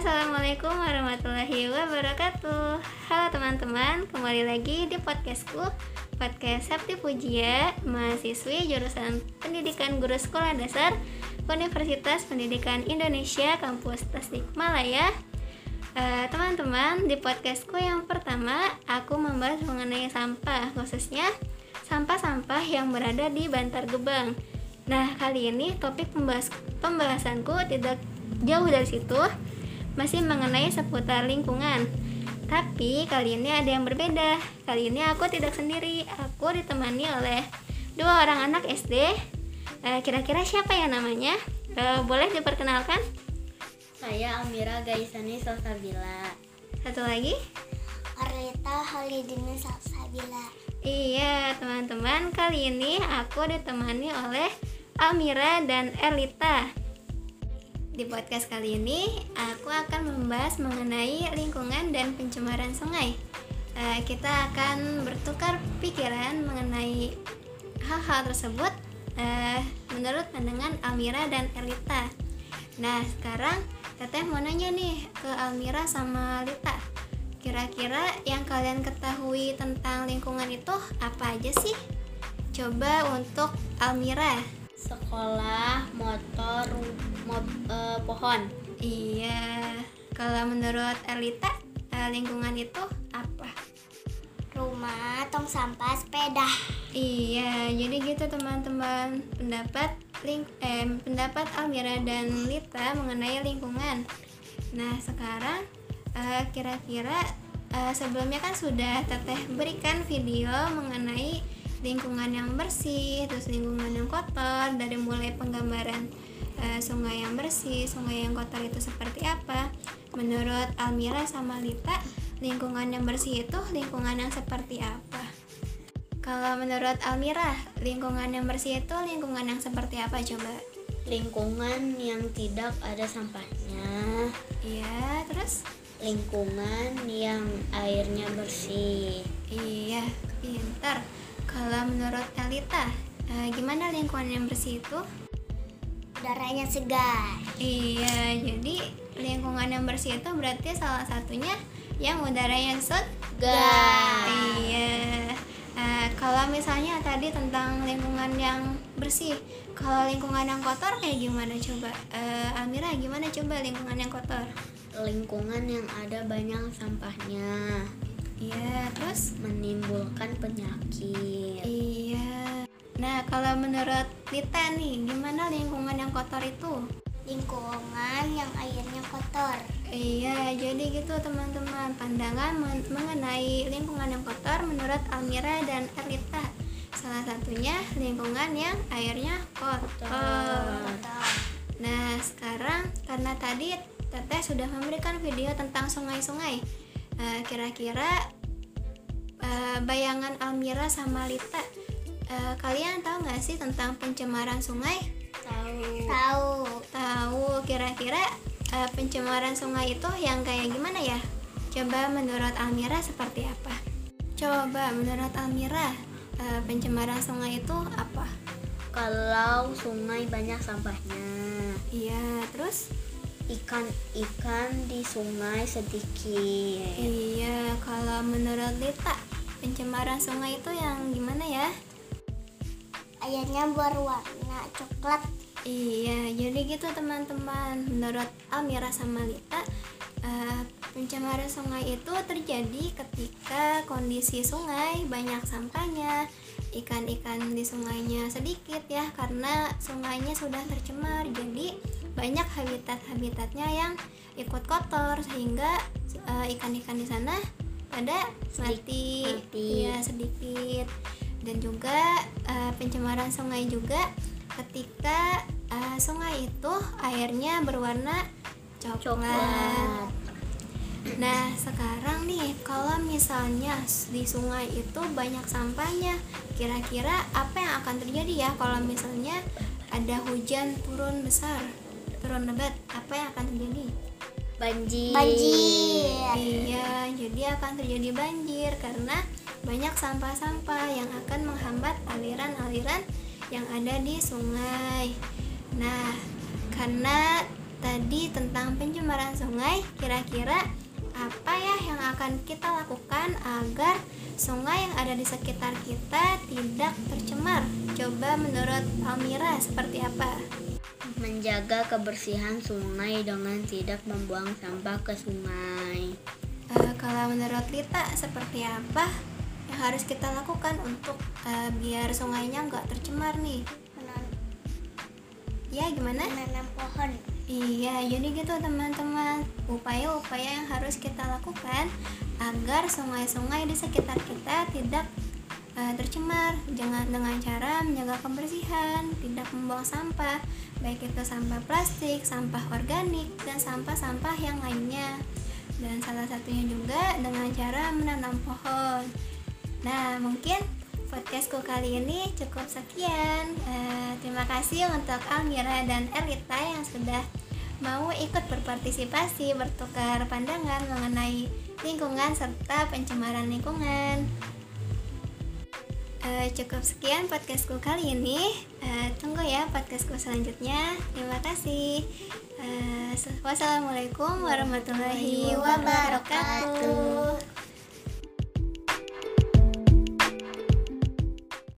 Assalamualaikum warahmatullahi wabarakatuh. Halo teman-teman, kembali lagi di podcastku Podcast Sabti Pujia Mahasiswi jurusan Pendidikan Guru Sekolah Dasar Universitas Pendidikan Indonesia Kampus Tasikmalaya Eh, Teman-teman, di podcastku yang pertama Aku membahas mengenai sampah Khususnya sampah-sampah yang berada di Bantar Gebang. Nah, kali ini topik pembahas pembahasanku tidak jauh dari situ masih mengenai seputar lingkungan. Tapi kali ini ada yang berbeda. Kali ini aku tidak sendiri. Aku ditemani oleh dua orang anak SD. Eh, Kira-kira siapa ya namanya? Eh, boleh diperkenalkan? Saya Amira Gaisani Salsabila. Satu lagi? Arlita Halidini Salsabila Iya, teman-teman, kali ini aku ditemani oleh Amira dan Elita. Di podcast kali ini, aku akan membahas mengenai lingkungan dan pencemaran sungai. Eh, kita akan bertukar pikiran mengenai hal-hal tersebut eh, menurut pandangan Almira dan Elita. Nah, sekarang Teteh mau nanya nih ke Almira sama Lita. Kira-kira yang kalian ketahui tentang lingkungan itu apa aja sih? Coba untuk Almira. Sekolah, motor, mob- eh, pohon. Iya, kalau menurut Elita, eh, lingkungan itu apa? Rumah, tong sampah, sepeda Iya, jadi gitu teman-teman. Pendapat ling eh, pendapat Almira dan Lita mengenai lingkungan. Nah, sekarang eh, kira-kira eh, sebelumnya kan sudah Teteh berikan video mengenai lingkungan yang bersih, terus lingkungan yang kotor dari mulai penggambaran eh, sungai yang bersih, sungai yang kotor itu seperti apa. Menurut Almira sama Lita, lingkungan yang bersih itu lingkungan yang seperti apa? Kalau menurut Almira, lingkungan yang bersih itu lingkungan yang seperti apa coba? Lingkungan yang tidak ada sampahnya. Iya, terus? Lingkungan yang airnya bersih. Iya, pintar. Kalau menurut Elita, eh, gimana lingkungan yang bersih itu? Udaranya segar Iya, jadi lingkungan yang bersih itu berarti salah satunya yang udaranya segar. Iya. Eh, kalau misalnya tadi tentang lingkungan yang bersih, kalau lingkungan yang kotor kayak gimana coba? Eh, Amira gimana coba lingkungan yang kotor? Lingkungan yang ada banyak sampahnya. Iya, terus? Menimbulkan penyakit. Iya. Nah, kalau menurut Lita nih, gimana lingkungan yang kotor itu? Lingkungan yang airnya kotor Iya, jadi gitu teman-teman. Pandangan men- mengenai lingkungan yang kotor menurut Almira dan Erlita. Salah satunya lingkungan yang airnya kotor. Kotor Nah, sekarang karena tadi Teteh sudah memberikan video tentang sungai-sungai. Eh, Kira-kira eh, bayangan Almira sama Lita, eh, kalian tahu nggak sih tentang pencemaran sungai? Tahu. Tahu Tahu kira-kira eh, pencemaran sungai itu yang kayak gimana ya? Coba menurut Almira seperti apa? Coba menurut Almira eh, pencemaran sungai itu apa? Kalau sungai banyak sampahnya. Iya, terus? Ikan-ikan di sungai sedikit. Iya, kalau menurut Lita pencemaran sungai itu yang gimana ya? Airnya berwarna coklat Iya, jadi gitu teman-teman. Menurut Almira sama Lita, eh, pencemaran sungai itu terjadi ketika kondisi sungai banyak sampahnya, ikan-ikan di sungainya sedikit ya, karena sungainya sudah tercemar. Jadi banyak habitat-habitatnya yang ikut kotor sehingga eh, ikan-ikan di sana pada mati, mati. Iya, sedikit. Dan juga eh, pencemaran sungai juga ketika uh, sungai itu airnya berwarna coklat. Coklat. Nah, sekarang nih kalau misalnya di sungai itu banyak sampahnya, kira-kira apa yang akan terjadi ya kalau misalnya ada hujan turun besar, turun lebat, apa yang akan terjadi? Banjir. Banjir Iya, jadi akan terjadi banjir karena banyak sampah-sampah yang akan menghambat aliran-aliran yang ada di sungai. Nah, karena tadi tentang pencemaran sungai. Kira-kira akan kita lakukan agar sungai yang ada di sekitar kita tidak tercemar? Coba menurut Almira seperti apa? Menjaga kebersihan sungai dengan tidak membuang sampah ke sungai. Eh, kalau menurut Lita seperti apa yang harus kita lakukan untuk eh, biar sungainya nggak tercemar nih? Menanam, Ya gimana? menanam pohon. Iya, jadi gitu teman-teman. Upaya-upaya yang harus kita lakukan agar sungai-sungai di sekitar kita tidak eh, tercemar. Jangan dengan cara menjaga kebersihan, tidak membuang sampah, baik itu sampah plastik, sampah organik, dan sampah-sampah yang lainnya. Dan salah satunya juga dengan cara menanam pohon. Nah, mungkin podcastku kali ini cukup sekian. Eh, terima kasih untuk Almira dan Elita yang sudah mau ikut berpartisipasi bertukar pandangan mengenai lingkungan serta pencemaran lingkungan. Eh, cukup sekian podcastku kali ini. Eh, tunggu ya podcastku selanjutnya. Terima kasih. Eh, wassalamualaikum warahmatullahi wabarakatuh.